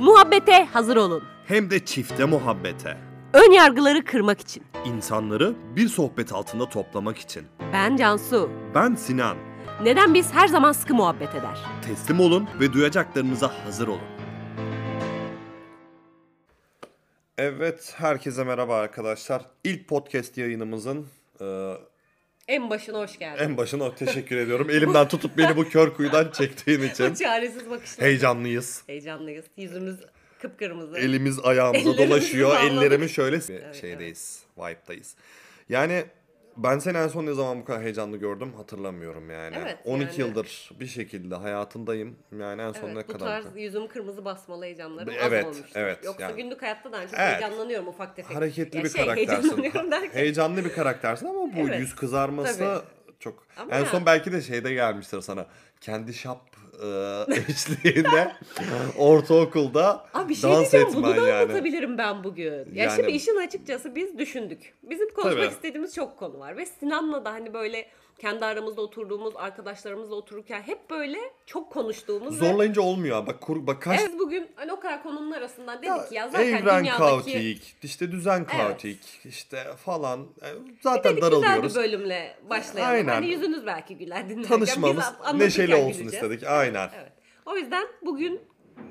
Muhabbete hazır olun. Hem de çifte muhabbete. Ön yargıları kırmak için. İnsanları bir sohbet altında toplamak için. Ben Cansu. Ben Sinan. Neden biz her zaman sıkı muhabbet eder? Teslim olun ve duyacaklarınıza hazır olun. Evet, herkese merhaba arkadaşlar. İlk podcast yayınımızın e, En başına hoş geldin. en başına teşekkür ediyorum. Elimden tutup beni bu kör kuyudan çektiğin için. Bu çaresiz bakışlar. Heyecanlıyız. Heyecanlıyız. Yüzümüz kıpkırmızı. Elimiz ayağımıza Ellerimizi dolaşıyor. bağladık. Ellerimi şöyle Evet, şeydeyiz. Vibe'dayız. Yani ben seni en son ne zaman bu kadar heyecanlı gördüm hatırlamıyorum yani. Evet, 12 yani- yıldır bir şekilde hayatındayım. Yani en son Evet, ne bu kadar. tarz yüzüm kırmızı basmalı heyecanlarım Evet, az olmuştur. evet, Yoksa yani- günlük hayatta da çok Evet. heyecanlanıyorum ufak tefek. Hareketli Ya bir şey, karaktersin. Heyecanlı bir karaktersin ama bu Evet, yüz kızarması tabii. çok. Ama en ya- son belki de şeyde gelmiştir sana. Kendi şap e, eşliğinde ortaokulda Abi bir şey dans etmen bunu da yani. anlatabilirim ben bugün. Ya Yani- şimdi işin açıkçası biz düşündük. Bizim konuşmak Tabii. istediğimiz çok konu var. Ve Sinan'la da hani böyle kendi aramızda oturduğumuz, arkadaşlarımızla otururken hep böyle çok konuştuğumuz ve Zorlayınca olmuyor. Bak kur, bak kaç Evet bugün hani o kadar konunun arasından dedik ki ya zaten evren dünyadaki kaotik, işte düzen kaotik, işte falan. E, Zaten dedik güzel bir daralıyoruz. bölümle başlayalım. Aynen. Hani yüzünüz belki güler dinlerken. Tanışmamız neşeli olsun güleceğiz. istedik. Aynen. Evet. O yüzden bugün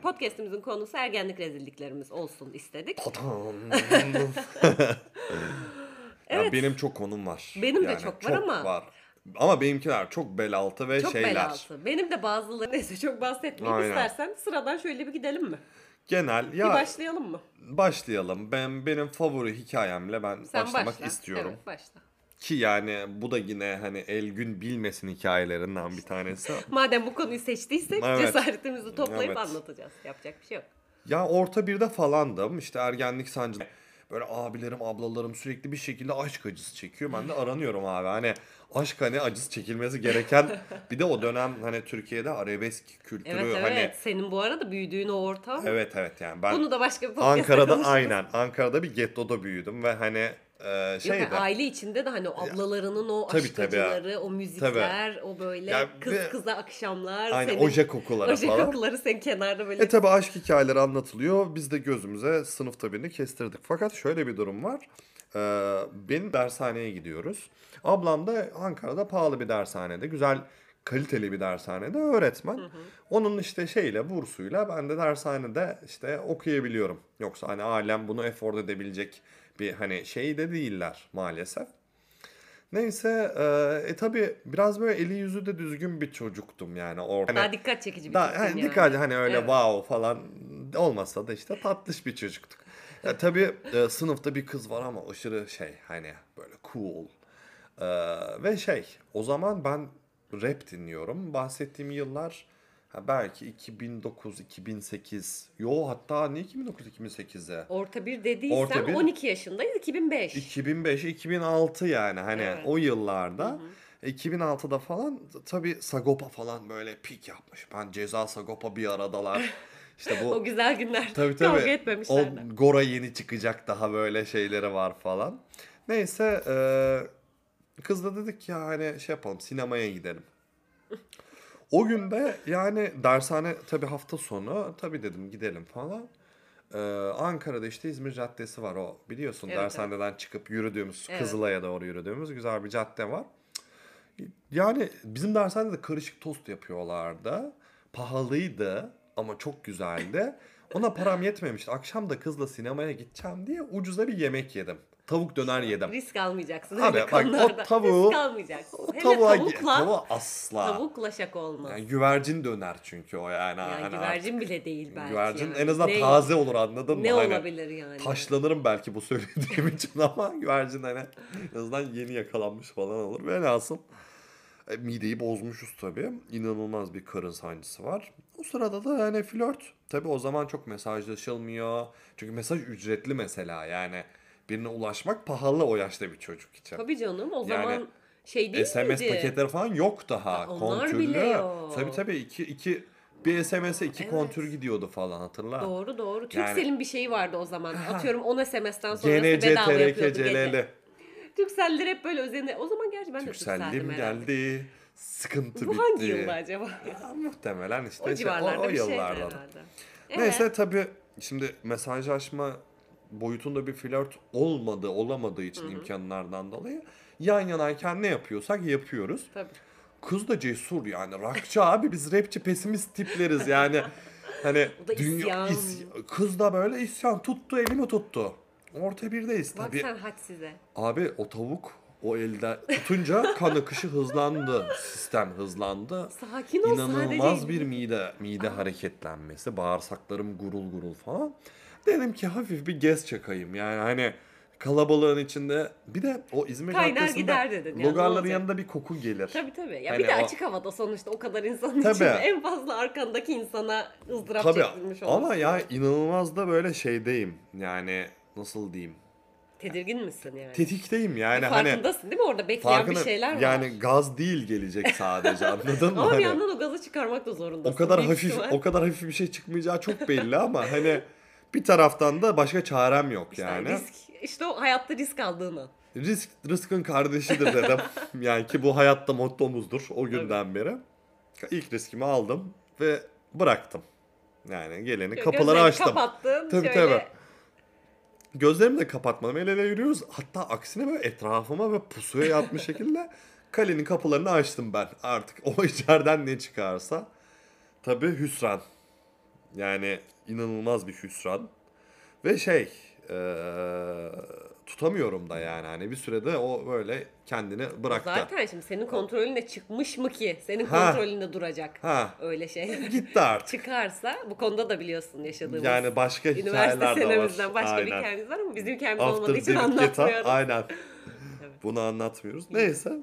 podcast'imizin konusu ergenlik rezilliklerimiz olsun istedik. Evet. Ya benim çok konum var. Benim de çok var ama- var. Ama benimkiler çok bel altı ve Çok şeyler. bel altı. Benim de bazıları neyse çok bahsetmeyeyim Aynen. istersen sıradan şöyle bir gidelim mi? Genel ya Bir başlayalım mı? başlayalım. Ben benim favori hikayemle ben Sen başlamak başla. istiyorum. Evet başla. Ki yani bu da yine hani el gün bilmesin hikayelerinden bir tanesi. Madem bu konuyu seçtiysek Evet. cesaretimizi toplayıp Evet. anlatacağız. Yapacak bir şey yok. Ya orta birde falandım. İşte ergenlik sancı. Böyle abilerim, ablalarım sürekli bir şekilde aşk acısı çekiyor. Ben de aranıyorum abi. Hani aşk hani acısı çekilmesi gereken. bir de o dönem hani Türkiye'de arabesk kültürü Evet evet. hani Senin bu arada büyüdüğün o ortam. evet evet yani ben Bunu da başka bir Ankara'da aynen Ankara'da bir gettoda büyüdüm ve hani e, Yok, yani aile içinde de hani o ablalarının o Tabii, aşk tabii. o müzikler, o böyle Ya kız ve- kıza akşamlar. aynen senin, oje kokuları oje falan. kokuları sen kenarda böyle. E tabi aşk hikayeleri anlatılıyor. Biz de gözümüze sınıfta birini kestirdik. Fakat şöyle bir durum var. Ee, benim dershaneye gidiyoruz. Ablam da Ankara'da pahalı bir dershanede. Güzel kaliteli bir dershanede öğretmen. Onun işte şeyle bursuyla ben de dershanede işte okuyabiliyorum. Yoksa hani alem bunu afford edebilecek bir hani şey de değiller maalesef. Neyse e, e tabi biraz böyle eli yüzü de düzgün bir çocuktum yani. Orada. Daha dikkat çekici bir Daha, hani yani. dikkat hani öyle Evet. wow falan olmasa da işte tatlış bir çocuktuk. Ya tabii e, sınıfta bir kız var ama aşırı şey hani böyle cool. E, ve şey o zaman ben rap dinliyorum. Bahsettiğim yıllar ha, belki 2009 2008. Yo hatta ne 2009 2008'e? Orta bir dediysen Orta bir- 12 yaşındayız 2005. 2005 2006 yani hani Evet. o yıllarda 2006'da falan tabii Sagopa falan böyle pik yapmış. Ben ceza Sagopa bir aradalar. İşte bu o güzel günler. tabii Kavga tabii. O etmemişler de. Gora yeni çıkacak daha böyle şeyleri var falan. Neyse eee kız da dedik ya hani şey yapalım sinemaya gidelim. O gün de yani dershane tabii hafta sonu tabii dedim gidelim falan. Ee, Ankara'da işte İzmir Caddesi var o biliyorsun Evet, dershaneden çıkıp yürüdüğümüz Evet. Kızılay'a doğru yürüdüğümüz güzel bir cadde var. Yani bizim dershanede de karışık tost yapıyorlardı. Pahalıydı ama çok güzeldi. Ona param yetmemişti. Akşam da kızla sinemaya gideceğim diye ucuza bir yemek yedim. Tavuk döner yedim. Risk almayacaksın Abi bak, o konularda. tavuğu- Risk almayacaksın. O Hele tavuğa, tavukla, tavuğa asla. tavukla şaka olmaz. Yani güvercin döner çünkü o yani. Yani hani güvercin bile değil belki. Güvercin yani. en azından Ne- taze olur anladın mı? Ne Hani olabilir yani? Taşlanırım belki bu söylediğim için ama güvercin hani en azından yeni yakalanmış falan olur. Velhasıl e, mideyi bozmuşuz tabii. İnanılmaz bir karın sancısı var. O sırada da yani flört. Tabii o zaman çok mesajlaşılmıyor. Çünkü mesaj ücretli mesela yani. Birine ulaşmak pahalı o yaşta bir çocuk için. Tabii canım o Yani zaman şey değil SMS miydi? paketleri falan yok daha. Ha, onlar kontürlü. bile yok. Tabii tabii iki, iki bir SMS'e iki Evet. kontür gidiyordu falan hatırla. Doğru doğru. Yani- Turkcell'in bir şeyi vardı o zaman. Atıyorum 10 SMS'ten sonrası GNC, bedava TRK, yapıyordu gece. CLL. Turkcell'ler hep böyle özenli. O zaman gerçi ben de Türkcellim Turkcell'dim herhalde. geldi. Sıkıntı Bu bitti. hangi yılda acaba? Ya, muhtemelen işte o şey, o, o bir şey herhalde. Neyse tabii şimdi mesajlaşma boyutunda bir flört olmadığı, olamadığı için imkanlardan dolayı yan yanayken ne yapıyorsak yapıyoruz. Tabii. Kız da cesur yani. Rockçı abi biz rapçi pesimist tipleriz yani. Hani da isyan. is- kız da böyle isyan tuttu elimi tuttu. Orta birdeyiz Bak tabii. sen hadsize. Abi o tavuk o elde tutunca kan akışı hızlandı. Sistem hızlandı. Sakin ol İnanılmaz sadece. bir mide mide hareketlenmesi, bağırsaklarım gurul gurul falan. Dedim ki hafif bir gez çakayım. Yani hani kalabalığın içinde bir de o İzmir Kaynar Caddesi'nde gider dedin ya, ne logarların olacak? yanında bir koku gelir. Tabii tabii. Ya Hani bir de o- açık havada sonuçta o kadar insanın Tabii. içinde en fazla arkandaki insana ızdırap Tabii çektirmiş olursun. ama ya inanılmaz da böyle şeydeyim. Yani nasıl diyeyim? Tedirgin misin yani? Tetikteyim yani hani Farkındasın değil mi orada bekleyen farkına bir şeyler var. yani gaz değil gelecek sadece anladın mı? ama bir Hani yandan o gazı çıkarmak da zorundasın. o kadar hafif o kadar hafif bir şey çıkmayacağı çok belli ama hani bir taraftan da başka çarem yok İşte yani. risk, işte o hayatta risk aldığın an. Risk rızkın kardeşidir dedim. yani ki bu hayatta mottomuzdur o günden beri. İlk riskimi aldım ve bıraktım. Yani geleni kapıları Gözlerini açtım. kapattın. Tabii, şöyle tabii. Gözlerimi de kapatmadım. El ele yürüyoruz. Hatta aksine böyle etrafıma ve pusuya yatmış şekilde kalenin kapılarını açtım ben. Artık o içeriden ne çıkarsa. Tabii hüsran. Yani inanılmaz bir hüsran. Ve şey eee, tutamıyorum da yani. Hani bir sürede o böyle kendini bıraktı. Zaten şimdi senin kontrolüne çıkmış mı ki? Senin Ha. kontrolünde duracak. Ha Öyle şey. gitti artık. Çıkarsa bu konuda da biliyorsun yaşadığımız. Yani başka hikayeler de var. başka bir Aynen. hikayemiz var ama bizim hikayemiz olmadığı After için David Guetta. anlatmıyoruz. Aynen. Bunu anlatmıyoruz. Neyse.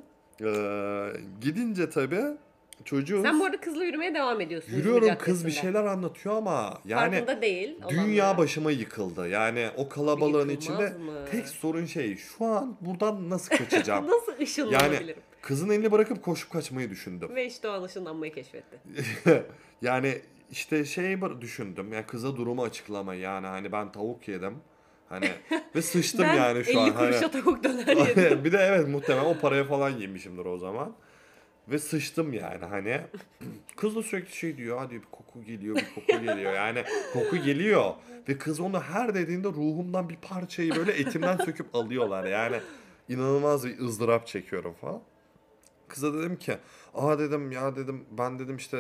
Ee, gidince tabii çocuğuz. Sen bu arada kızla yürümeye devam ediyorsun. Yürüyorum kız bir şeyler anlatıyor ama yani Farkında değil. dünya olanlara. başıma yıkıldı. Yani o kalabalığın Yıkılmaz içinde mı? tek sorun şey şu an buradan nasıl kaçacağım? Nasıl yani ışınlanabilirim? kızın elini bırakıp koşup kaçmayı düşündüm. Ve işte o an ışınlanmayı keşfetti. yani işte şey düşündüm. Yani kıza durumu açıklama yani hani ben tavuk yedim. Hani ve sıçtım ben yani şu 50 an. Hani, kuruşa tavuk döner yedim. bir de evet muhtemelen o paraya falan yemişimdir o zaman. Ve sıçtım yani hani. Kız da sürekli şey diyor hadi bir koku geliyor bir koku geliyor. Yani koku geliyor. Ve kız onu her dediğinde ruhumdan bir parçayı böyle etimden söküp alıyorlar. Yani inanılmaz bir ızdırap çekiyorum falan. Kıza dedim ki aa dedim ya dedim ben dedim işte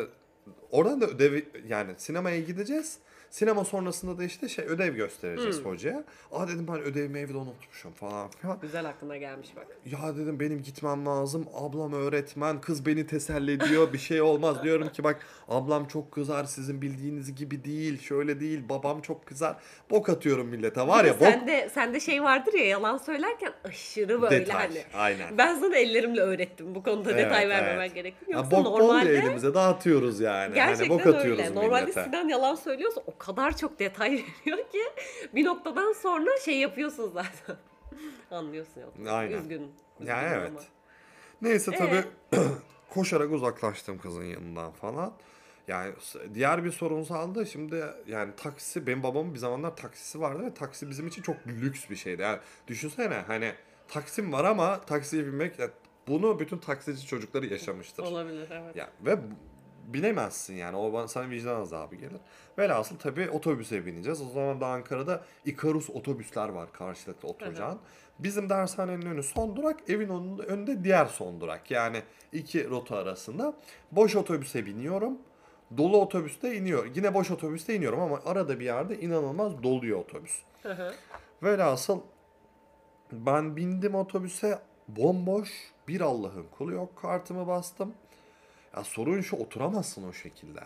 oradan da ödev yani sinemaya gideceğiz. Sinema sonrasında da işte şey ödev göstereceğiz hocaya. Aa dedim ben ödevimi evde unutmuşum falan filan. Güzel aklına gelmiş bak. Ya dedim benim gitmem lazım. Ablam öğretmen. Kız beni teselli ediyor. Bir şey olmaz. Diyorum ki bak ablam çok kızar. Sizin bildiğiniz gibi değil. Şöyle değil. Babam çok kızar. Bok atıyorum millete. Var ya bok. Sende, sende şey vardır ya yalan söylerken aşırı böyle Detay. hani. Aynen. Ben sana ellerimle öğrettim bu konuda Evet, detay vermemen evet. gerektiğini. Ya Yoksa bok bol normalde ya elimize dağıtıyoruz yani. gerçekten hani bok atıyoruz öyle. Normalde millete. Sinan yalan söylüyorsa o kadar çok detay veriyor ki bir noktadan sonra şey yapıyorsun zaten. Anlıyorsun ya. Aynen. Üzgün. Ya üzgün evet. ama. Neyse Ee? tabii koşarak uzaklaştım kızın yanından falan. Yani diğer bir sorunsal da şimdi yani taksi benim babamın bir zamanlar taksisi vardı ve taksi bizim için çok lüks bir şeydi. Yani düşünsene hani taksim var ama taksiye binmek ya bunu bütün taksici çocukları yaşamıştır. Olabilir evet. Ya ve b- bilemezsin yani o bana sana vicdan azabı gelir. Velhasıl tabii otobüse bineceğiz. O zaman da Ankara'da Ikarus otobüsler var karşılıklı oturacağın. Bizim dershanenin önü son durak, evin onun önünde diğer son durak. Yani iki rota arasında. Boş otobüse biniyorum. Dolu otobüste iniyor. Yine boş otobüste iniyorum ama arada bir yerde inanılmaz doluyor otobüs. Hı hı. Velhasıl ben bindim otobüse bomboş bir Allah'ın kulu yok kartımı bastım. Ya sorun şu oturamazsın o şekilde.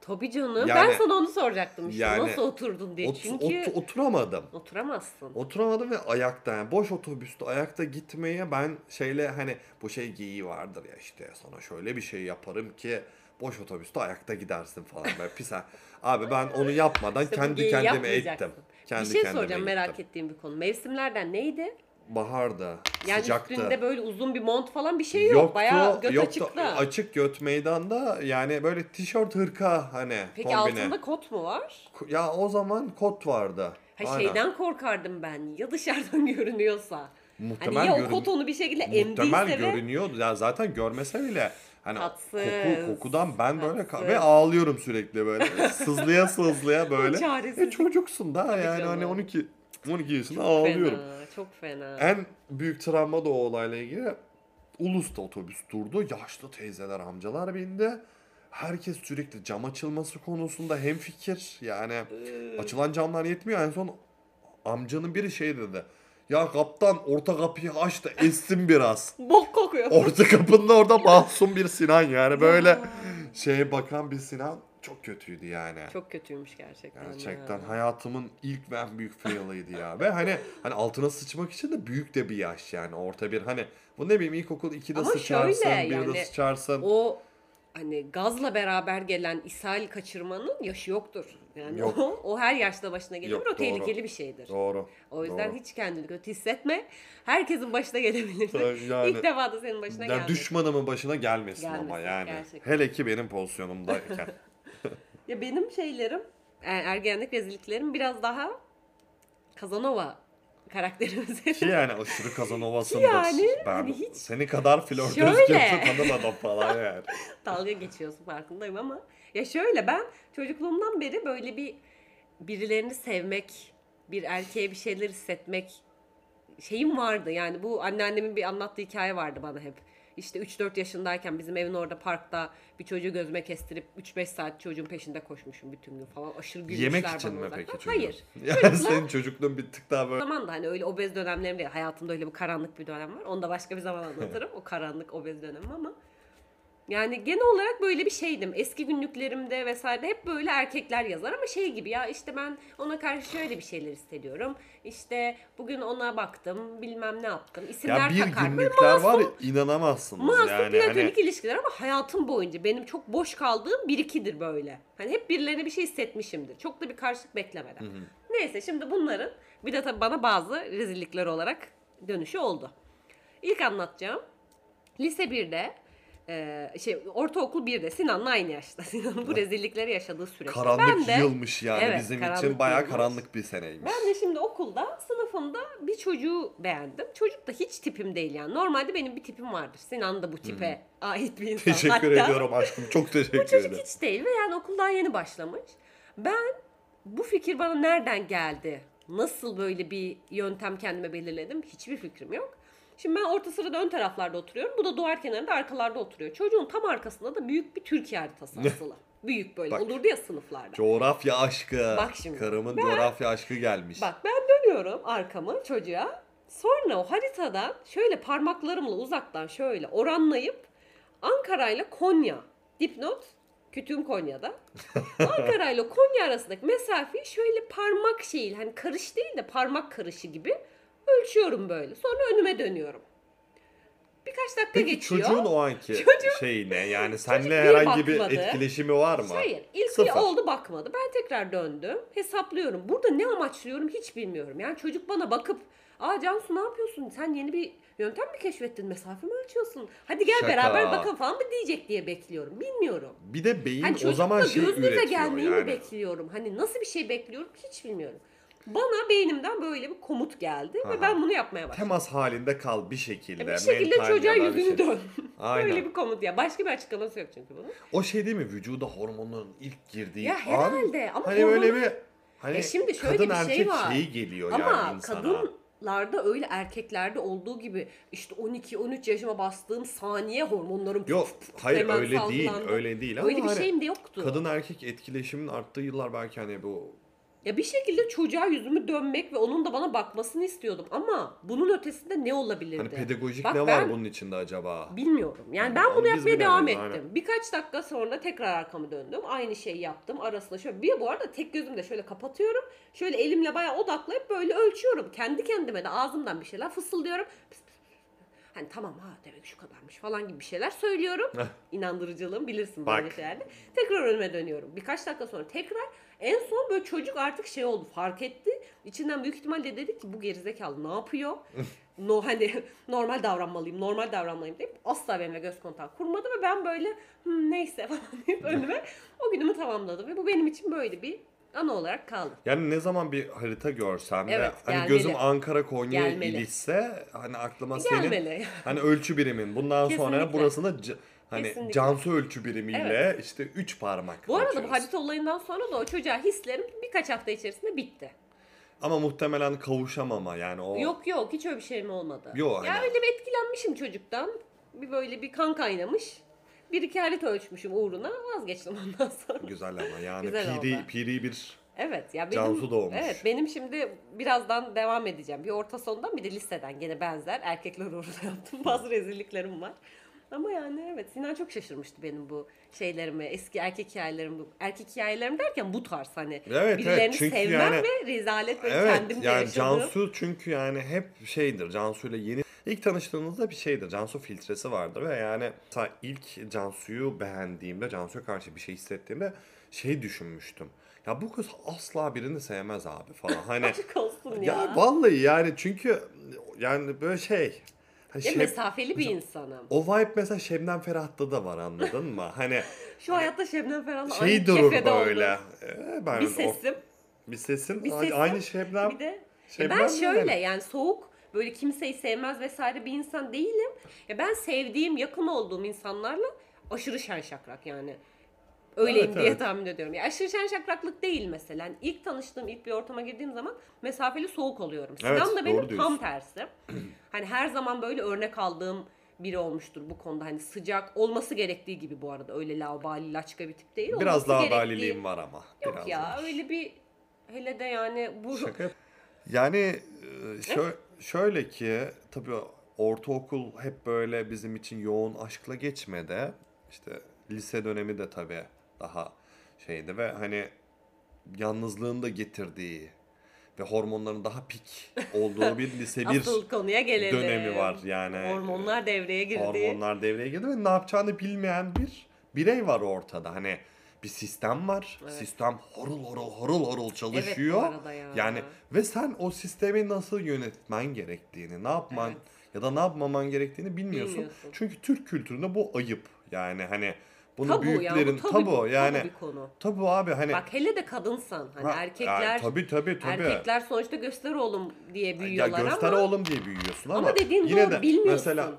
Tabii canım. Yani- ben sana onu soracaktım işte. yani Nasıl oturdun diye. Ot- Çünkü ot- oturamadım. oturamazsın. Oturamadım ve ayakta yani boş otobüste ayakta gitmeye ben şeyle hani bu şey geyiği vardır ya işte sana şöyle bir şey yaparım ki boş otobüste ayakta gidersin falan böyle pis. ha. Abi ben onu yapmadan İşte kendi kendime ettim. Kendi bir şey soracağım gittim. merak ettiğim bir konu. Mevsimlerden neydi? Baharda, Yani sıcaktı. üstünde böyle uzun bir mont falan bir şey yok. Bayağı göt yoktu. açıkta. Açık göt meydanda yani böyle tişört hırka hani Peki kombine. altında kot mu var? Ya o zaman kot vardı. Ha Aynen. şeyden korkardım ben. Ya dışarıdan görünüyorsa. muhtemel Hani ya o görün- kotonu bir şekilde muhtemel emdiyse ve görünüyor. Ya zaten görmese bile hani Tatsız. koku kokudan ben böyle ka- Tatsız. ve ağlıyorum sürekli böyle sızlıya sızlıya böyle. E, çocuksun da yani canım. hani 12 12 yaşında ağlıyorum. fena, çok fena. En büyük travma da o olayla ilgili. Ulus'ta otobüs durdu. Yaşlı teyzeler, amcalar bindi. Herkes sürekli cam açılması konusunda hemfikir. Yani açılan camlar yetmiyor. En son amcanın biri şey dedi. Ya kaptan orta kapıyı aç da essin biraz. Bok kokuyor. Orta kapında orada masum bir Sinan yani böyle şeye bakan bir Sinan çok kötüydü yani. Çok kötüymüş gerçekten. Gerçekten ya. hayatımın ilk ve en büyük fail'ıydı ya. Ve hani hani altına sıçmak için de büyük de bir yaş yani. Orta bir hani bu ne bileyim ilkokul 2'de Ama sıçarsın, şöyle 1'de yani, sıçarsın. O hani gazla beraber gelen ishal kaçırmanın yaşı yoktur. Yani Yok. o, o her yaşta başına gelir. Yok, o doğru. tehlikeli bir şeydir. Doğru. O yüzden doğru. hiç kendini kötü hissetme. Herkesin başına gelebilir. Yani- İlk defa da senin başına yani geldi. düşmanımın başına gelmesin, ama Gelmesin, yani. gerçekten. Hele ki benim pozisyonumdayken. Ya benim şeylerim, e, ergenlik rezilliklerim biraz daha Kazanova karakterimize. ki yani aşırı kazanovasındır. Yani ben hani hiç- seni kadar flörtöz görsün tanımadım falan yani. dalga geçiyorsun farkındayım ama ya şöyle ben çocukluğumdan beri böyle bir birilerini sevmek, bir erkeğe bir şeyler hissetmek şeyim vardı. Yani bu anneannemin bir anlattığı hikaye vardı bana hep. İşte 3-4 yaşındayken bizim evin orada parkta bir çocuğu gözüme kestirip 3-5 saat çocuğun peşinde koşmuşum bütün gün falan. Aşırı gülmüşler Yemek bana için mi peki çocuğun? Hayır. Yani senin çocukluğun bir tık daha böyle zaman da hani öyle obez dönemlerim değil. Hayatımda öyle bir karanlık bir dönem var. Onu da başka bir zaman anlatırım. o karanlık obez dönemim ama. Yani genel olarak böyle bir şeydim. Eski günlüklerimde vesaire hep böyle erkekler yazar ama şey gibi ya işte ben ona karşı şöyle bir şeyler hissediyorum. İşte bugün ona baktım bilmem ne yaptım. İsimler ya bir takar. Günlükler var ya masum- inanamazsınız Masum yani. platonik Hani, ilişkiler ama hayatım boyunca benim çok boş kaldığım bir ikidir böyle. Hani hep birilerine bir şey hissetmişimdir. Çok da bir karşılık beklemeden. Neyse şimdi bunların bir de tabii bana bazı rezillikler olarak dönüşü oldu. İlk anlatacağım lise 1'de e, şey ortaokul 1'de Sinan'la aynı yaşta. Sinan'ın bu rezillikleri yaşadığı süreçte. karanlık ben de, yılmış yani Evet, bizim için bayağı yılmış. karanlık bir seneymiş. ben de şimdi okulda sınıfımda bir çocuğu beğendim. Çocuk da hiç tipim değil yani. Normalde benim bir tipim vardır. Sinan da bu tipe ait bir insan. Teşekkür Hatta- ediyorum aşkım. Çok teşekkür bu çocuk ederim. hiç değil ve yani okuldan yeni başlamış. Ben bu fikir bana nereden geldi? Nasıl böyle bir yöntem kendime belirledim? Hiçbir fikrim yok. Şimdi ben orta sırada ön taraflarda oturuyorum. Bu da duvar kenarında arkalarda oturuyor. Çocuğun tam arkasında da büyük bir Türkiye haritası asılı. büyük böyle Bak. olurdu ya sınıflarda. Coğrafya aşkı. Bak şimdi. Karımın coğrafya aşkı gelmiş. Bak ben dönüyorum arkamı çocuğa. Sonra o haritadan şöyle parmaklarımla uzaktan şöyle oranlayıp Ankara ile Konya dipnot kütüğüm Konya'da. Ankara ile Konya arasındaki mesafeyi şöyle parmak şeyi hani karış değil de parmak karışı gibi ölçüyorum böyle. Sonra önüme dönüyorum. Birkaç dakika Peki geçiyor. çocuğun o anki şeyi ne? Yani seninle bir herhangi bir bakmadı. etkileşimi var mı? Hayır. İlk Sıfır. bir oldu bakmadı. Ben tekrar döndüm. Hesaplıyorum. Burada ne amaçlıyorum hiç bilmiyorum. Yani çocuk bana bakıp Aa Cansu ne yapıyorsun? Sen yeni bir yöntem mi keşfettin? Mesafe mi ölçüyorsun? Hadi gel Şaka. beraber bakalım falan mı diyecek diye bekliyorum. Bilmiyorum. Bir de beyin Hani o çocukla zaman şey göz göze üretiyor gelmeyi mi yani. bekliyorum? Hani nasıl bir şey bekliyorum hiç bilmiyorum. Bana beynimden böyle bir komut geldi Aha. ve ben bunu yapmaya başladım. Temas halinde kal bir şekilde. bir şekilde mental çocuğa ya da bir yüzünü şey. dön. Aynen. Böyle bir komut ya. Başka bir açıklaması yok çünkü bunun. O şey değil mi? Vücuda hormonların ilk girdiği Ya an. herhalde ama Hani böyle hormonlar- bir hani E şimdi şöyle kadın bir şey erkek var. şeyi geliyor Ama yani insana. kadınlarda öyle erkeklerde olduğu gibi işte 12-13 yaşıma bastığım saniye hormonlarım Yok hayır hemen öyle değil salgılandı. öyle değil ama Öyle bir hani şeyim de yoktu. kadın erkek etkileşimin arttığı yıllar belki hani bu Ya bir şekilde çocuğa yüzümü dönmek ve onun da bana bakmasını istiyordum ama bunun ötesinde ne olabilirdi? hani pedagojik Bak ne var bunun içinde acaba? Bilmiyorum. Yani ben bunu yapmaya devam ettim. aynen. Birkaç dakika sonra tekrar arkamı döndüm. Aynı şeyi yaptım. Arasında şöyle bir bu arada tek gözümde şöyle kapatıyorum. Şöyle elimle bayağı odaklayıp böyle ölçüyorum. Kendi kendime de ağzımdan bir şeyler fısıldıyorum. Pıs pıs. Hani tamam ha demek şu kadarmış falan gibi bir şeyler söylüyorum. İnandırıcılığım bilirsin Bak. böyle şeylerde. Tekrar önüme dönüyorum. Birkaç dakika sonra tekrar en son böyle çocuk artık şey oldu fark etti. İçinden büyük ihtimalle dedi ki bu gerizekalı ne yapıyor? no hani normal davranmalıyım, normal davranmalıyım deyip asla benimle göz kontağı kurmadı ve ben böyle "Hmm, neyse falan deyip önüme o günümü tamamladım ve bu benim için böyle bir ana olarak kaldı. Yani ne zaman bir harita görsem Evet, ve hani gelmeli. gözüm Ankara Konya Gelmeli. ilişse hani aklıma senin Gelmeli. hani ölçü birimin bundan sonra Kesinlikle. burasını c- hani Kesinlikle. Cansu ölçü birimiyle işte 3 parmak. Bu arada bu ölçüyoruz. harita olayından sonra da o çocuğa hislerim birkaç hafta içerisinde bitti. Ama muhtemelen kavuşamama yani o Yok yok hiç öyle bir şey mi olmadı? Yok, Ya hani- öyle bir etkilenmişim çocuktan. Bir böyle bir kan kaynamış. Bir iki harita ölçmüşüm uğruna vazgeçtim ondan sonra. güzel ama yani Güzel piri, oldu. piri bir Evet ya benim Cansu doğmuş. Evet benim şimdi birazdan devam edeceğim. Bir orta sondan bir de liseden gene benzer erkekler uğruna yaptım. Bazı rezilliklerim var. Ama yani evet Sinan çok şaşırmıştı benim bu şeylerimi, eski erkek hikayelerimi. Erkek hikayelerim derken bu tarz hani evet, birilerini çünkü sevmem yani- ve rezalet ve Evet kendimce yani yaşadığım. Cansu çünkü yani hep şeydir Cansu ile yeni ilk tanıştığınızda bir şeydir Cansu filtresi vardır ve yani ilk Cansu'yu beğendiğimde Cansu'ya karşı bir şey hissettiğimde şey düşünmüştüm. Ya bu kız asla birini sevmez abi falan. Hani Aşk olsun ya. ya vallahi yani çünkü yani böyle şey hani Şeb- mesafeli bir insanım. o vibe mesela Şebnem Ferah'ta da var anladın mı? Hani Şu hayatta Şebnem Ferah'la şey aynı durur böyle. Ee, ben Bir o- sesim. bir sesin Bir sesim, aynı Şebnem. Bir de ya Şebnem ben şöyle yani? yani soğuk böyle kimseyi sevmez vesaire bir insan değilim. Ya ben sevdiğim, yakın olduğum insanlarla aşırı şen şakrak yani. Öyleyim Evet, diye evet. tahmin ediyorum. Ya aşırı şen şakraklık değil mesela. Yani ilk tanıştığım, ilk bir ortama girdiğim zaman mesafeli soğuk oluyorum. Sinan Evet, da benim tam tersi. hani her zaman böyle örnek aldığım biri olmuştur bu konuda. Hani sıcak olması gerektiği gibi bu arada. Öyle laubali laçka bir tip değil. Biraz daha gerektiği- var ama. Yok biraz ya var. öyle bir hele de yani bu Şaka Yani e, şö- şöyle ki tabii ortaokul hep böyle bizim için yoğun aşkla geçmedi. İşte lise dönemi de tabii daha şeydi ve hani yalnızlığın da getirdiği ve hormonların daha pik olduğu bir lise bir asıl konuya gelelim. dönemi var yani. Hormonlar devreye girdi. Hormonlar devreye girdi ve ne yapacağını bilmeyen bir birey var ortada. Hani bir sistem var. Evet. Sistem horul horul horul horul çalışıyor. arada ya. Yani ve sen o sistemi nasıl yönetmen gerektiğini, ne yapman Evet. ya da ne yapmaman gerektiğini bilmiyorsun. Bilmiyorsun. Çünkü Türk kültüründe bu ayıp. Yani hani bunu Tabu ya, bu büyüklerin tabu- tabu, yani tabu bir konu. tabu abi hani Bak hele de kadınsan hani Ha, erkekler yani tabii tabii tabii. erkekler sonuçta göster oğlum diye ya büyüyorlar göster ama oğlum diye büyüyorsun ama, ama dediğin yine doğru de bilmiyorsun. mesela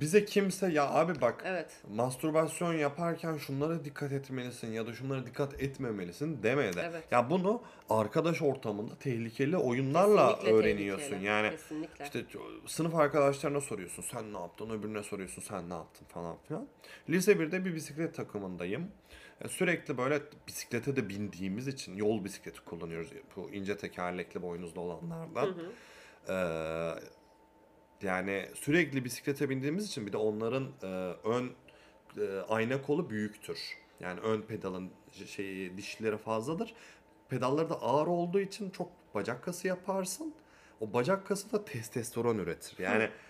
bize kimse ya abi bak evet. mastürbasyon yaparken şunlara dikkat etmelisin ya da şunlara dikkat etmemelisin demedi. Evet. Ya bunu arkadaş ortamında tehlikeli oyunlarla Kesinlikle öğreniyorsun. tehlikeli, Yani kesinlikle. işte sınıf arkadaşlarına soruyorsun sen ne yaptın öbürüne soruyorsun sen ne yaptın falan filan. Lise 1'de bir bisiklet takımındayım. E, Sürekli böyle bisiklete de bindiğimiz için yol bisikleti kullanıyoruz. Bu ince tekerlekli boynuzlu olanlardan. Hı hı. Ee, yani sürekli bisiklete bindiğimiz için bir de onların e, ön e, ayna kolu büyüktür. Yani ön pedalın şeyi dişleri fazladır. Pedalları da ağır olduğu için çok bacak kası yaparsın. O bacak kası da testosteron üretir. Yani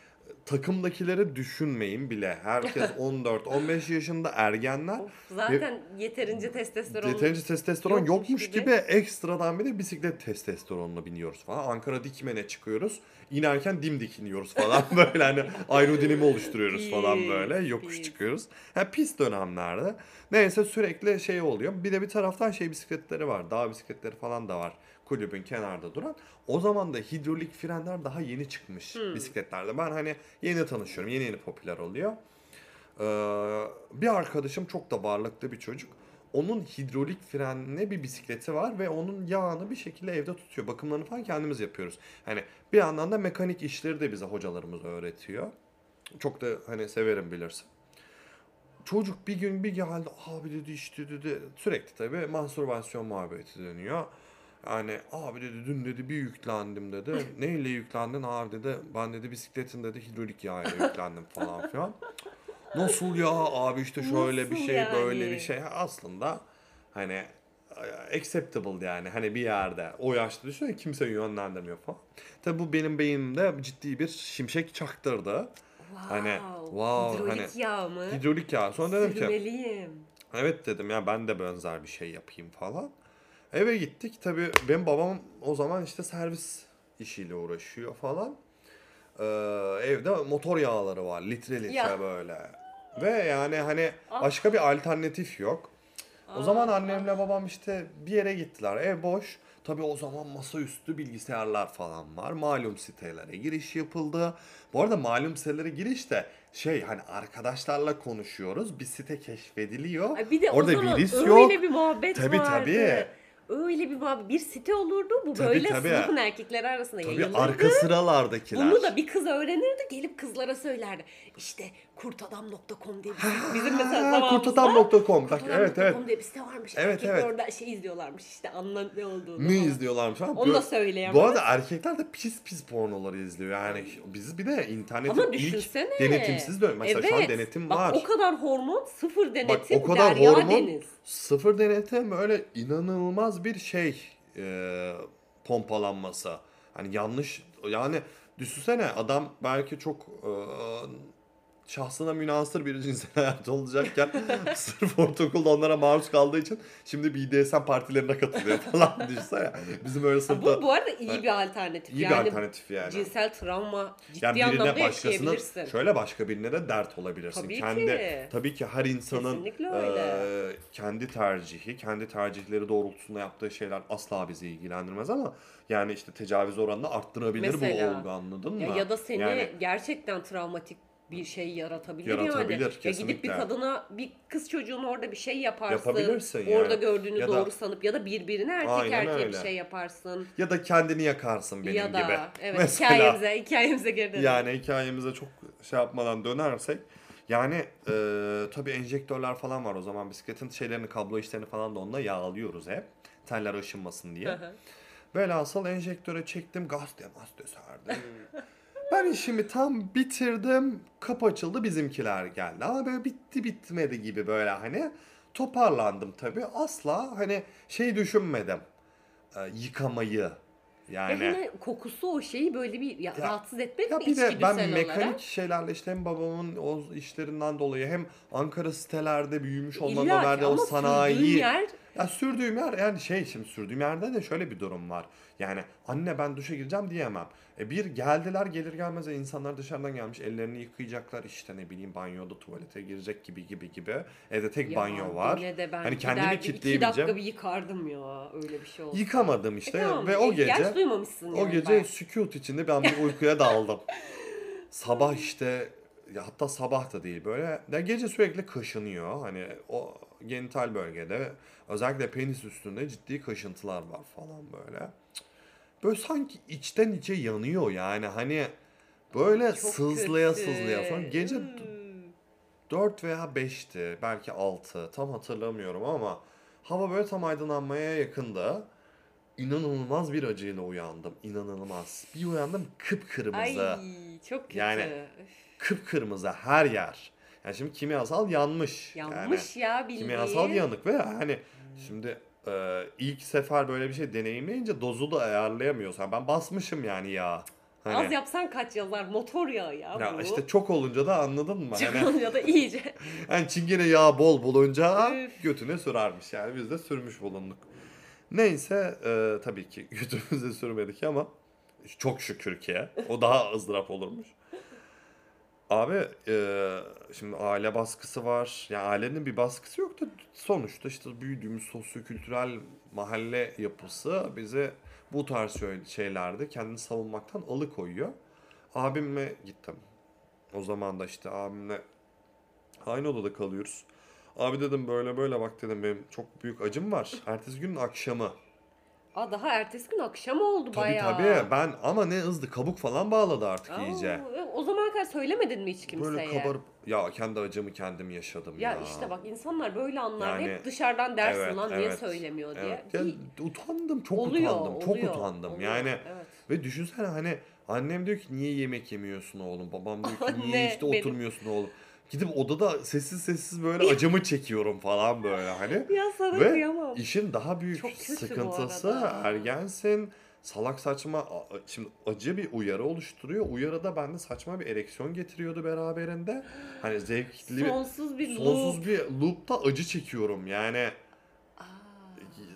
takımdakileri düşünmeyin bile. Herkes 14-15 yaşında ergenler. Of, zaten yeterince testosteron Yeterince testosteron yokmuş yokmuş gibi. gibi. ekstradan bir de bisiklet testosteronla biniyoruz falan. Ankara Dikmen'e çıkıyoruz. İnerken dimdik iniyoruz falan böyle hani aerodinami oluşturuyoruz falan böyle. Yokuş çıkıyoruz. Ha pis dönemlerde. Neyse sürekli şey oluyor. Bir de bir taraftan şey bisikletleri var. Dağ bisikletleri falan da var. Kulübün kenarda duran. O zaman da hidrolik frenler daha yeni çıkmış Hmm. bisikletlerde. Ben hani yeni tanışıyorum. Yeni yeni popüler oluyor. Ee, bir arkadaşım çok da varlıklı bir çocuk. Onun hidrolik frenli bir bisikleti var ve onun yağını bir şekilde evde tutuyor. Bakımlarını falan kendimiz yapıyoruz. Hani bir yandan da mekanik işleri de bize hocalarımız öğretiyor. Çok da hani severim bilirsin. Çocuk bir gün bir geldi abi dedi işte dedi sürekli tabii mastürbasyon muhabbeti dönüyor. Yani abi dedi dün dedi bir yüklendim dedi. Neyle yüklendin abi dedi. Ben dedi bisikletin dedi hidrolik yağıyla yüklendim falan filan. Nasıl ya abi işte şöyle bir Nasıl şey böyle yani? bir şey. Aslında hani acceptable yani hani bir yerde o yaşta düşünsene kimse yönlendirmiyor falan. Tabi bu benim beynimde ciddi bir şimşek çaktırdı. Wow. Hani, wow, Hidrolik hani yağ mı? Hidrolik yağ. Sonra dedim ki. Evet dedim ya ben de benzer bir şey yapayım falan. Eve gittik. Tabii benim babam o zaman işte servis işiyle uğraşıyor falan. Ee, evde motor yağları var litre litre Ya. böyle. Ve yani hani Ah. başka bir alternatif yok. O zaman annemle babam işte bir yere gittiler. Ev boş. Tabii o zaman masaüstü bilgisayarlar falan var. Malum sitelere giriş yapıldı. Bu arada malum sitelere giriş de şey hani arkadaşlarla konuşuyoruz. Bir site keşfediliyor. Ay bir de Orada o zaman virüs öyle yok. bir muhabbet Tabii, vardı. tabii. Öyle bir muhabbet. Bir site olurdu. Bu Tabii, böyle tabii. sınıfın erkekleri arasında Tabii yayılırdı. arka sıralardakiler. Bunu da bir kız öğrenirdi gelip kızlara söylerdi. İşte kurtadam.com diye bir site. Bizim mesela zamanımızda kurtadam.com. Bak, kurtadam.com evet evet. diye bir site varmış. Evet, Erkekler evet. orada şey izliyorlarmış işte anla ne olduğunu. Ne falan. izliyorlarmış ama Onu da böyle- söyleyemez. Bu arada erkekler de pis pis pornoları izliyor. Yani biz bir de internetin Ama ilk denetimsiz dön. Mesela şu an Evet. denetim Bak, var. o kadar hormon sıfır denetim Bak o kadar derya hormon deniz. sıfır denetim öyle inanılmaz bir şey e, pompalanması. Hani yanlış yani düşünsene adam belki çok e, şahsına münasır bir cinsel hayatı olacakken sırf ortaokulda onlara maruz kaldığı için şimdi BDSM partilerine katılıyor falan düşünsene. Bizim öyle sınıfta Bu, bu arada iyi bir alternatif. iyi bir yani alternatif yani. cinsel travma ciddi Yani anlamda birine başkasının yaşayabilirsin. şöyle başka birine de dert olabilirsin. Tabii kendi ki. tabii ki her insanın e, kendi tercihi, kendi tercihleri doğrultusunda yaptığı şeyler asla bizi ilgilendirmez ama yani işte tecavüz oranını arttırabilir Mesela. bu olgu anladın mı? Ya, ya da seni Yani gerçekten travmatik bir şey yaratabilir, Yaratabilir, yani. Ya gidip bir kesinlikle. kadına bir kız çocuğuna orada bir şey yaparsın. Yapabilirsin yani. Orada gördüğünü Ya da- doğru sanıp ya da birbirine erkek Aynen erkeğe bir öyle. şey yaparsın. ya da kendini yakarsın benim ya da gibi. evet Mesela. hikayemize hikayemize geri dönelim. Yani hikayemize çok şey yapmadan dönersek yani e, tabii enjektörler falan var o zaman bisikletin şeylerini kablo işlerini falan da onunla yağlıyoruz hep. Teller aşınmasın diye. Velhasıl enjektöre çektim gaz demaz serdim. Ben işimi tam bitirdim. Kapı açıldı bizimkiler geldi. Ama böyle bitti bitmedi gibi böyle hani. Toparlandım tabii. Asla hani şey düşünmedim. e, yıkamayı. Yani. hele kokusu o şeyi böyle bir ya, rahatsız etmedi Ya mi bir de ben mekanik olarak? şeylerle işte hem babamın o işlerinden dolayı hem Ankara sitelerde büyümüş ki verdiği o sanayi yer ya sürdüğüm yer yani şey şimdi sürdüğüm yerde de şöyle bir durum var. Yani anne ben duşa gireceğim diyemem. E bir geldiler gelir gelmez insanlar dışarıdan gelmiş ellerini yıkayacaklar işte ne bileyim banyoda tuvalete girecek gibi gibi gibi. Evde tek Ya banyo var. Yine de ben Hani kendimi giderdim, iki kitleyebileceğim. dakika bir yıkardım ya öyle bir şey olsa. Yıkamadım işte E tamam, ve o ihtiyaç gece duymamışsın o yani gece bayağı. sükut içinde ben bir uykuya daldım. sabah işte ya hatta sabah da değil böyle ya gece sürekli kaşınıyor. Hani o genital bölgede özellikle penis üstünde ciddi kaşıntılar var falan böyle. Böyle sanki içten içe yanıyor yani hani böyle Çok sızlaya kötü. sızlaya sonra gece Hmm. 4 veya 5'ti belki 6 tam hatırlamıyorum ama hava böyle tam aydınlanmaya yakındı. İnanılmaz bir acıyla uyandım. İnanılmaz. Bir uyandım Ay kıpkırmızı. çok kötü. Yani Kıpkırmızı her yer. Yani şimdi kimyasal yanmış. Yanmış ya Yani bildiğin. kimyasal yanık ve hani şimdi e, ilk sefer böyle bir şey deneyimleyince dozu da ayarlayamıyorsun. Yani ben basmışım yani ya. Hani, Az yapsan kaç yazar motor yağı ya, ya bu. işte çok olunca da anladın mı? Çok Hani, olunca da iyice. yani çingene yağı bol bulunca Üf. götüne sürermiş yani biz de sürmüş bulunduk. Neyse e, tabii ki götümüze sürmedik ama çok şükür ki o daha ızdırap olurmuş. Abi e, şimdi aile baskısı var. Yani ailenin bir baskısı yok da sonuçta işte büyüdüğümüz sosyokültürel mahalle yapısı bize bu tarz şeylerde kendini savunmaktan alıkoyuyor. Abimle gittim. O zaman da işte abimle aynı odada kalıyoruz. Abi dedim böyle böyle bak dedim benim çok büyük acım var. Ertesi günün akşamı. Aa, daha ertesi gün akşam oldu Tabii bayağı. tabii ben ama ne hızlı kabuk falan bağladı artık Aa, iyice. O zamana kadar söylemedin mi hiç kimseye? Böyle kabarıp ya kendi acımı kendim yaşadım ya. Ya işte bak insanlar böyle anlar Yani- hep dışarıdan dersin Evet, lan niye evet, söylemiyor diye. Evet. Ya, utandım çok oluyor, utandım çok oluyor, utandım oluyor. yani Evet. ve düşünsene hani annem diyor ki niye yemek yemiyorsun oğlum babam diyor ki niye Anne, işte benim- oturmuyorsun oğlum gidip odada sessiz sessiz böyle acımı çekiyorum falan böyle hani Ya sana Ve kıyamam. işin daha büyük Çok kötü bu sıkıntısı arada. ergensin salak saçma a- şimdi acı bir uyarı oluşturuyor. Uyarı da bende saçma bir ereksiyon getiriyordu beraberinde. Hani zevkli Sonsuz bir sonsuz loop. bir loop'ta acı çekiyorum. Yani Aa,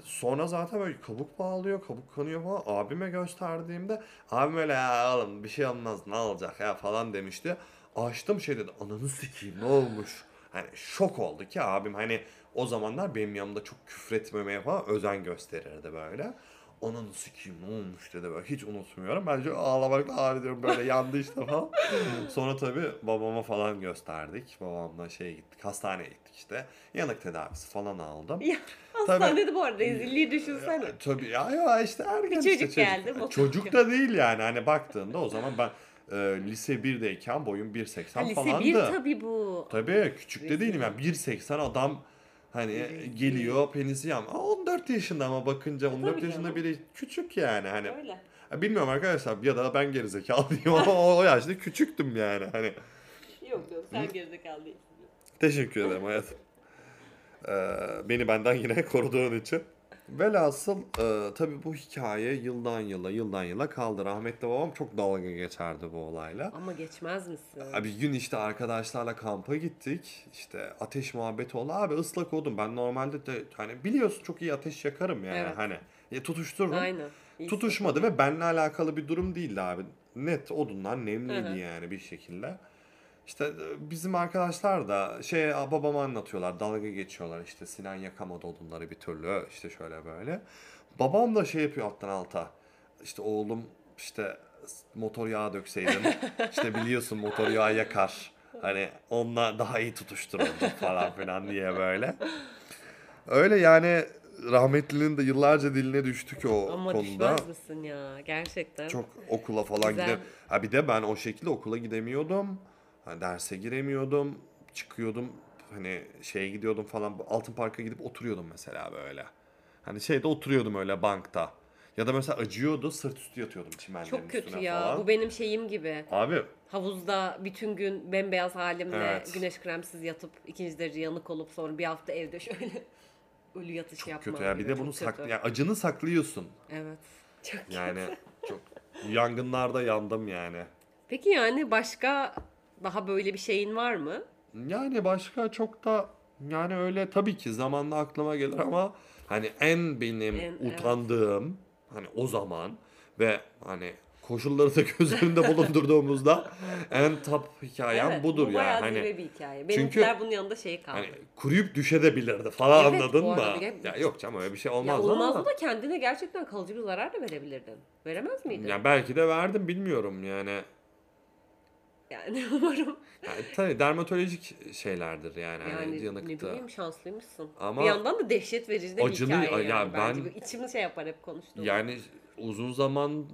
sonra zaten böyle kabuk bağlıyor, kabuk kanıyor falan. Abime gösterdiğimde abim öyle ya oğlum bir şey olmaz ne olacak ya falan demişti. Açtım şey dedi ananı sikeyim ne olmuş. hani şok oldu ki abim hani o zamanlar benim yanımda çok küfretmemeye falan özen gösterirdi böyle. Onun sikiyim ne olmuş dedi böyle hiç unutmuyorum. Ben çok ağlamakla ağrıyorum böyle yandı işte falan. Sonra tabii babama falan gösterdik. Babamla şeye gittik hastaneye gittik işte. Yanık tedavisi falan aldım. Ya hastanede bu arada rezilliği düşünsene. Tabii ya, ya işte ergen Bir işte çocuk geldi, motor Çocuk da değil yani hani baktığında o zaman ben e, lise 1'deyken boyum 1.80 Ha, lise falandı. 1 tabii bu. Tabii küçük de değilim yani 1.80 adam hani Rezil. geliyor penisi yam. Aa, 14 yaşında ama bakınca 14 tabii yaşında biri küçük yani hani. Öyle. Bilmiyorum arkadaşlar ya da ben gerizekalıyım ama o, o yaşta küçüktüm yani hani. Yok yok sen gerizekalı değilsin. Teşekkür ederim hayatım. Ee, beni benden yine koruduğun için. Velhasıl e, tabii bu hikaye yıldan yıla yıldan yıla kaldı. Rahmetli babam çok dalga geçerdi bu olayla. Ama geçmez misin? Abi bir gün işte arkadaşlarla kampa gittik. İşte ateş muhabbeti oldu. Abi ıslak oldum. Ben normalde de hani biliyorsun çok iyi ateş yakarım yani. Evet. Hani ya tutuştururum. Aynen. İyi Tutuşmadı ve benimle alakalı bir durum değildi abi. Net odunlar nemliydi yani bir şekilde. İşte e, bizim arkadaşlar da şey babama anlatıyorlar dalga geçiyorlar işte Sinan yakamadı odunları bir türlü işte şöyle böyle. Babam da şey yapıyor alttan alta işte oğlum işte motor yağı dökseydin işte biliyorsun motor yağı yakar. Hani onunla daha iyi tutuştururdun falan filan diye böyle. Öyle yani rahmetlinin de yıllarca diline düştük o Ama konuda. düşmez misin ya? Gerçekten. Çok okula falan Güzel. Ha bir de ben o şekilde okula gidemiyordum. Hani derse giremiyordum. Çıkıyordum. Hani şeye gidiyordum falan. Altın Park'a gidip oturuyordum mesela böyle. Hani şeyde oturuyordum öyle bankta. Ya da mesela acıyordu sırt üstü yatıyordum çimenlerin Çok kötü üstüne ya. falan. Bu benim şeyim gibi. Abi Havuzda bütün gün bembeyaz halimle Evet. güneş kremsiz yatıp ikinci derece yanık olup sonra bir hafta evde şöyle ölü yatış yapmam kötü ya. Bir de bunu Çok sak kötü. yani acını saklıyorsun. Evet. Çok Yani çok yangınlarda yandım yani. Peki yani başka daha böyle bir şeyin var mı? Yani başka çok da yani öyle tabii ki zamanla aklıma gelir ama hani en benim En- evet. utandığım hani o zaman ve hani koşulları da göz önünde bulundurduğumuzda en top hikayem evet, budur bu ya. bayağı Hani bir hikaye. çünkü- Benimkiler bunun yanında şey kaldı. hani kuruyup düşebilirdi falan Evet, anladın bu mı? arada Ya yok canım öyle bir şey ya olmaz olmazdı ama. da kendine gerçekten kalıcı bir zarar da verebilirdin. Veremez miydin? Ya belki de verdim bilmiyorum yani. Yani umarım. yani tabii dermatolojik şeylerdir yani. hani Yani ne yanıkta. bileyim şanslıymışsın. Ama bir yandan da dehşet verici de bir acılı- hikaye yani. ya Bence ben- bir içimi şey yapar hep konuştuğum. Yani uzun zaman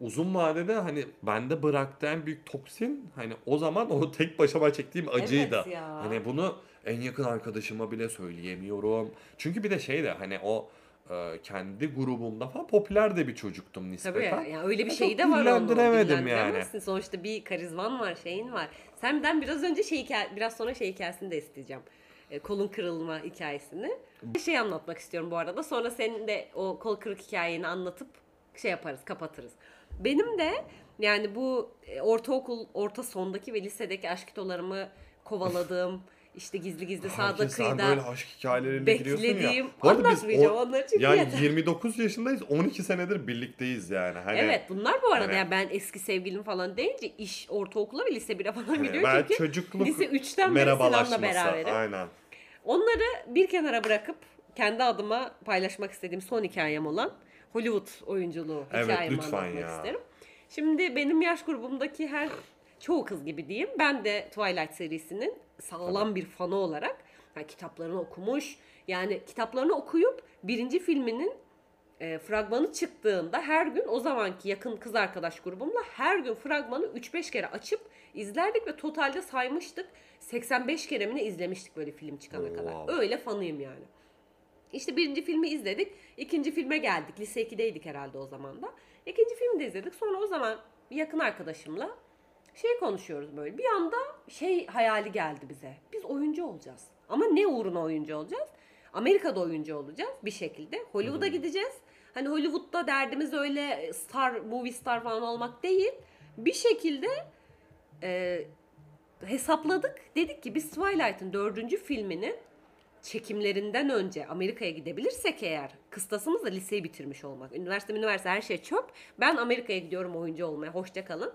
uzun vadede hani bende bıraktığı en büyük toksin hani o zaman o tek başıma çektiğim acıydı. Evet ya. Hani bunu en yakın arkadaşıma bile söyleyemiyorum. Çünkü bir de şey de hani o e, kendi grubumda falan popüler de bir çocuktum Tabii nispeten. ya, yani öyle bir şey de var onun. dillendiremedim yani. Sonuçta bir karizman var, şeyin var. Senden biraz önce şey biraz sonra şey hikayesini de isteyeceğim. E, kolun kırılma hikayesini. Bir şey anlatmak istiyorum bu arada. Sonra senin de o kol kırık hikayeni anlatıp şey yaparız, kapatırız. Benim de yani bu e, ortaokul, orta sondaki ve lisedeki aşkitolarımı kovaladığım işte gizli gizli sağda Herkes sen kıyıda böyle aşk hikayeleriyle giriyorsun ya. Bu arada biz anlatmayacağım o- onları çünkü yani yeter. 29 yaşındayız 12 senedir birlikteyiz yani. Hani, Evet bunlar bu arada Hani- yani ben eski sevgilim falan deyince iş ortaokula ve lise 1'e falan hani gidiyor ben çünkü çocukluk lise 3'ten beri. Sinan'la beraberim. Aynen. Onları bir kenara bırakıp kendi adıma paylaşmak istediğim son hikayem olan Hollywood oyunculuğu Evet, hikayemi lütfen anlatmak ya. isterim. Şimdi benim yaş grubumdaki her çoğu kız gibi diyeyim. Ben de Twilight serisinin sağlam bir fanı olarak yani kitaplarını okumuş. Yani kitaplarını okuyup birinci filminin e, fragmanı çıktığında her gün o zamanki yakın kız arkadaş grubumla her gün fragmanı 3-5 kere açıp izlerdik ve totalde saymıştık. 85 kere mi ne izlemiştik böyle film çıkana Oo, kadar. Öyle fanıyım yani. İşte birinci filmi izledik. ikinci filme geldik. Lise 2'deydik herhalde o zaman da. İkinci filmi de izledik. Sonra o zaman yakın arkadaşımla şey konuşuyoruz böyle. Bir anda şey hayali geldi bize. Biz oyuncu olacağız. Ama ne uğruna oyuncu olacağız? Amerika'da oyuncu olacağız bir şekilde. Hollywood'a gideceğiz. Hani Hollywood'da derdimiz öyle star, movie star falan olmak değil. Bir şekilde e, hesapladık. Dedik ki biz Twilight'ın dördüncü filminin çekimlerinden önce Amerika'ya gidebilirsek eğer kıstasımız da liseyi bitirmiş olmak. Üniversite üniversite her şey çöp. Ben Amerika'ya gidiyorum oyuncu olmaya. Hoşça kalın.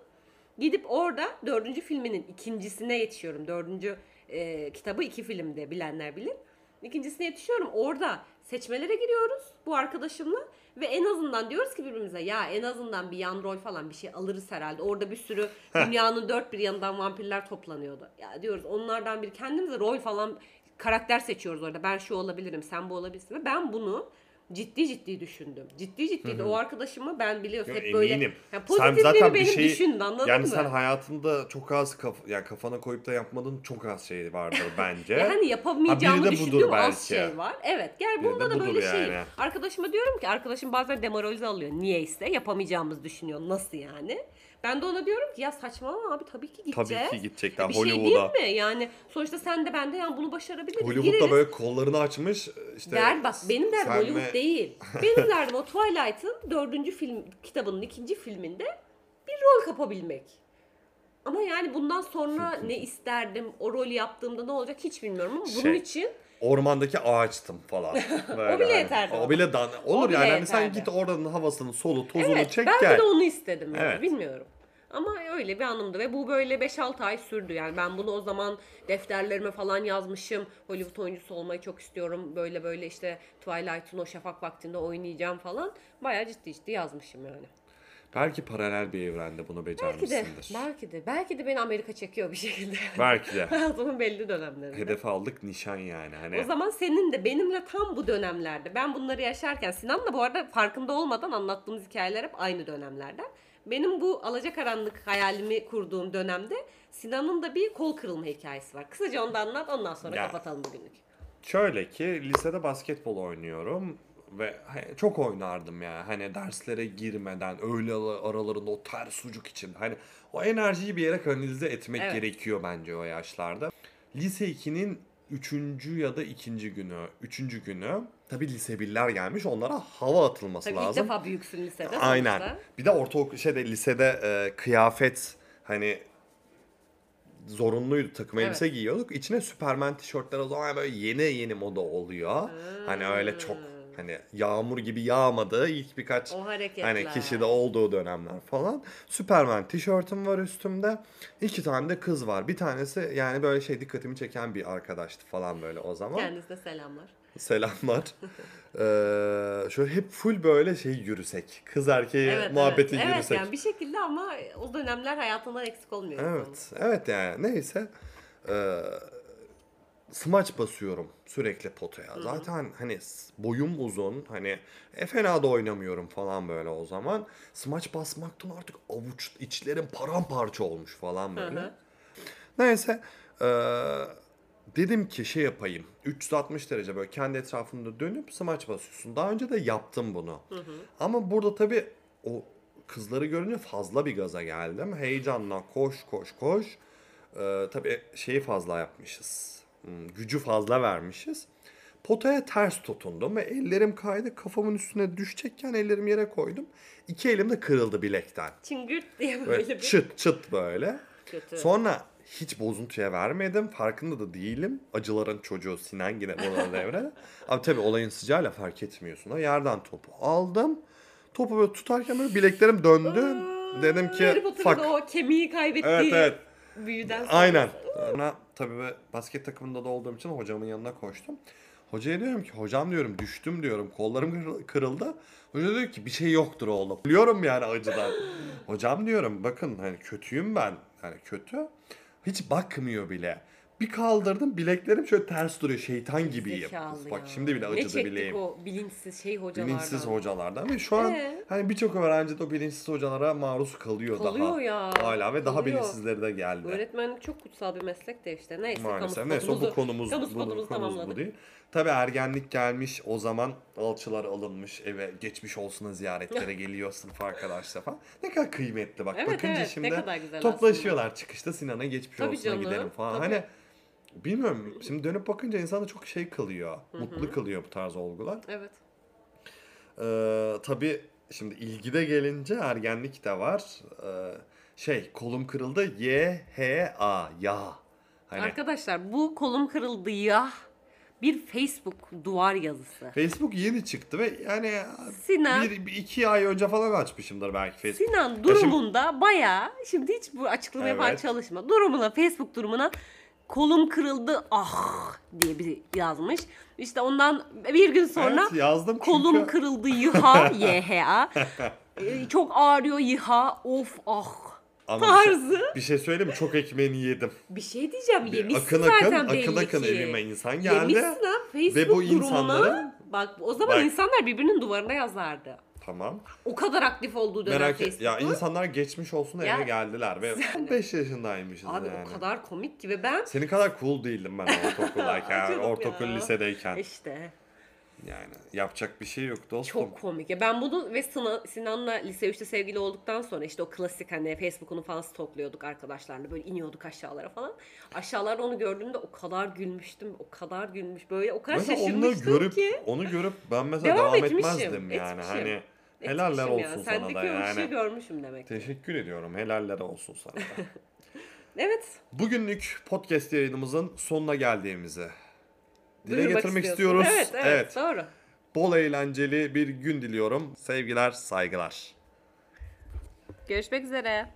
Gidip orada dördüncü filminin ikincisine yetişiyorum. Dördüncü e, kitabı iki filmde bilenler bilir. İkincisine yetişiyorum. Orada seçmelere giriyoruz bu arkadaşımla ve en azından diyoruz ki birbirimize ya en azından bir yan rol falan bir şey alırız herhalde. Orada bir sürü dünyanın dört bir yanından vampirler toplanıyordu. Ya diyoruz onlardan bir kendimize rol falan karakter seçiyoruz orada. Ben şu olabilirim, sen bu olabilirsin. Ve ben bunu ciddi ciddi düşündüm. Ciddi ciddi de o arkadaşımı ben biliyorsun Yo, hep böyle eminim. ya Sen pozitifleri zaten bir benim şeyi- düşündün anladın Yani mı? sen hayatında çok az kaf yani kafana koyup da yapmadığın çok az şey vardır bence. Ya hani yapamayacağımı Ha, biri de budur düşündüğüm az belki. şey var. Evet. Gel Biri de bunda da budur böyle şey. yani. Arkadaşıma diyorum ki arkadaşım bazen demoralize alıyor. Niyeyse yapamayacağımızı düşünüyor. Nasıl yani? Ben de ona diyorum ki ya saçmalama abi tabii ki gideceğiz. Tabii ki gidecekler bir şey değil mi? Yani sonuçta sen de ben de yani bunu başarabiliriz. Hollywood'da Gireriz. böyle kollarını açmış işte. Der bak benim derdim sen Hollywood değil. Benim derdim o Twilight'ın dördüncü film kitabının ikinci filminde bir rol kapabilmek. Ama yani bundan sonra ne isterdim, o rolü yaptığımda ne olacak hiç bilmiyorum ama bunun Şey, için Ormandaki ağaçtım falan. Böyle O bile hani. yeterdi O ama. bile dan olur bile yani. Hani sen yeterdi. git oranın havasını, solu, tozunu evet çek belki gel. de onu istedim yani Evet. bilmiyorum. Ama öyle bir anımdı ve bu böyle 5-6 ay sürdü yani ben bunu o zaman defterlerime falan yazmışım. Hollywood oyuncusu olmayı çok istiyorum. Böyle böyle işte Twilight'ın o şafak vaktinde oynayacağım falan. Bayağı ciddi ciddi yazmışım yani. Belki paralel bir evrende bunu Belki de, becermişsindir. belki de, belki de beni Amerika çekiyor bir şekilde. Belki de. Hayatımın belli dönemlerinde. Hedef aldık nişan yani. Hani O zaman senin de benimle tam bu dönemlerde ben bunları yaşarken Sinan'la bu arada farkında olmadan anlattığımız hikayeler hep aynı dönemlerden. Benim bu alacakaranlık hayalimi kurduğum dönemde Sinan'ın da bir kol kırılma hikayesi var. Kısaca onu da anlat ondan sonra Ya. kapatalım bugünlük. Şöyle ki lisede basketbol oynuyorum ve çok oynardım ya. Hani derslere girmeden öğle aralarında o ters sucuk için hani o enerjiyi bir yere kanalize etmek Evet. gerekiyor bence o yaşlarda. Lise 2'nin 3. ya da 2. günü, 3. günü tabii lise birler gelmiş onlara hava atılması Tabii ilk lazım. defa büyüksün lisede Aynen. sonuçta. Bir de ortaokul şeyde lisede e, kıyafet hani zorunluydu takım Evet. elbise giyiyorduk. İçine Superman tişörtler o zaman böyle yeni yeni moda oluyor. Hani öyle çok hani yağmur gibi yağmadığı ilk birkaç hani kişide olduğu dönemler falan. Superman tişörtüm var üstümde. İki tane de kız var. Bir tanesi yani böyle şey dikkatimi çeken bir arkadaştı falan böyle o zaman. Kendisine selamlar. Selamlar. Ee, şöyle hep full böyle şey yürüsek. Kız erkeği Evet, muhabbeti evet. Evet yürüsek. yani bir şekilde ama o dönemler hayatından eksik olmuyor. Evet, evet yani neyse. Ee, smaç basıyorum sürekli potaya. Zaten hani boyum uzun, hani e, fena da oynamıyorum falan böyle o zaman. Smaç basmaktan artık avuç içlerim paramparça olmuş falan böyle. hı. Neyse, ee, dedim ki şey yapayım. 360 derece böyle kendi etrafında dönüp smaç basıyorsun. Daha önce de yaptım bunu. Ama burada tabii o kızları görünce fazla bir gaza geldim. Heyecanla koş koş koş. Ee, tabii şeyi fazla yapmışız. Hmm, gücü fazla vermişiz. Potaya ters tutundum ve ellerim kaydı. Kafamın üstüne düşecekken ellerim yere koydum. İki elim de kırıldı bilekten. Çıngırt diye Böyle böyle bir çıt çıt böyle. kötü. Sonra hiç bozuntuya vermedim. Farkında da değilim. Acıların çocuğu Sinan yine burada devrede. Abi tabii olayın sıcağıyla fark etmiyorsun. O yerden topu aldım. Topu böyle tutarken böyle bileklerim döndü. Dedim ki Harry Potter'ın fuck. o kemiği kaybettiği Evet evet. büyüden sonra. Aynen. Sonra tabii basket takımında da olduğum için hocamın yanına koştum. Hocaya diyorum ki hocam diyorum düştüm diyorum kollarım kırıl- kırıldı. Hoca diyor ki bir şey yoktur oğlum. Biliyorum yani acıdan. hocam diyorum bakın hani kötüyüm ben. Yani kötü. Hiç bakmıyor bile. Bir kaldırdım bileklerim şöyle ters duruyor şeytan gibiyim. Zekalı Bak ya. şimdi bile ne acıdı çektik bileğim. o bilinçsiz şey hocalardan. Bilinçsiz hocalardan ve şu an Ee? hani birçok öğrenci de o bilinçsiz hocalara maruz kalıyor, Kalıyor daha. ya, Hala ve daha kalıyor. bilinçsizleri de geldi. Öğretmenlik çok kutsal bir meslek de işte. Neyse Maalesef. Neyse bu konumuz, kamu bu konumuz bu tamamladık. değil. Tabii ergenlik gelmiş o zaman alçılar alınmış eve geçmiş olsuna ziyaretlere geliyor sınıf arkadaşlar falan. Ne kadar kıymetli bak. Evet, Bakınca evet, ne şimdi toplaşıyorlar çıkışta Sinan'a geçmiş Tabii canım, gidelim falan. tabii. Hani bilmiyorum şimdi dönüp bakınca insanı çok şey kılıyor. Mutlu kılıyor bu tarz olgular. Evet. Ee, tabii şimdi ilgide gelince ergenlik de var. Ee, şey kolum kırıldı Y H A ya. Hani Arkadaşlar bu kolum kırıldı ya. Bir Facebook duvar yazısı. Facebook yeni çıktı ve yani Sinan. bir, iki ay önce falan açmışımdır belki Facebook. Sinan durumunda bayağı şimdi hiç bu açıklamaya falan Evet. çalışma. Durumuna Facebook durumuna kolum kırıldı ah diye bir yazmış. İşte ondan bir gün sonra Evet, yazdım çünkü. kolum kırıldı yıha YHA. Ee, Çok ağrıyor yıha of ah Ama bir şey- tarzı. Bir şey söyleyeyim mi? Çok ekmeğini yedim. Bir şey diyeceğim yemişsin akın zaten akın, belli akın akın ki. evime insan geldi. Yemişsin ha Facebook Ve bu durumuna. insanların- Bak o zaman Bak. insanlar birbirinin duvarına yazardı. Tamam. O kadar aktif olduğu dönem Merak et. Facebook'un. Ya insanlar geçmiş olsun Ya, eve geldiler ve sen- 15 yaşındaymışız Abi yani. o kadar komik ki ve ben Senin kadar cool değildim ben ortaokuldayken. Canım ortaokul ya. lisedeyken. işte Yani yapacak bir şey yok dostum. çok komik. Ya ben bunu ve Sinan, Sinan'la lise 3'te sevgili olduktan sonra işte o klasik hani Facebook'unu falan stokluyorduk arkadaşlarla. Böyle iniyorduk aşağılara falan. Aşağılarda onu gördüğümde o kadar gülmüştüm. O kadar gülmüş. Böyle o kadar Mesela onu şaşırmıştım görüp ki. onu görüp ben mesela Devam devam, etmişim, etmezdim yani. etmişim. Hani helaller olsun yani. sana Sendeki da yani. görmüşüm demek. ki. Teşekkür ediyorum. Helaller olsun sana da. Evet. Bugünlük podcast yayınımızın sonuna geldiğimizi dile duyurmak getirmek istiyoruz. Evet, evet, doğru. Bol eğlenceli bir gün diliyorum. Sevgiler, saygılar. Görüşmek üzere.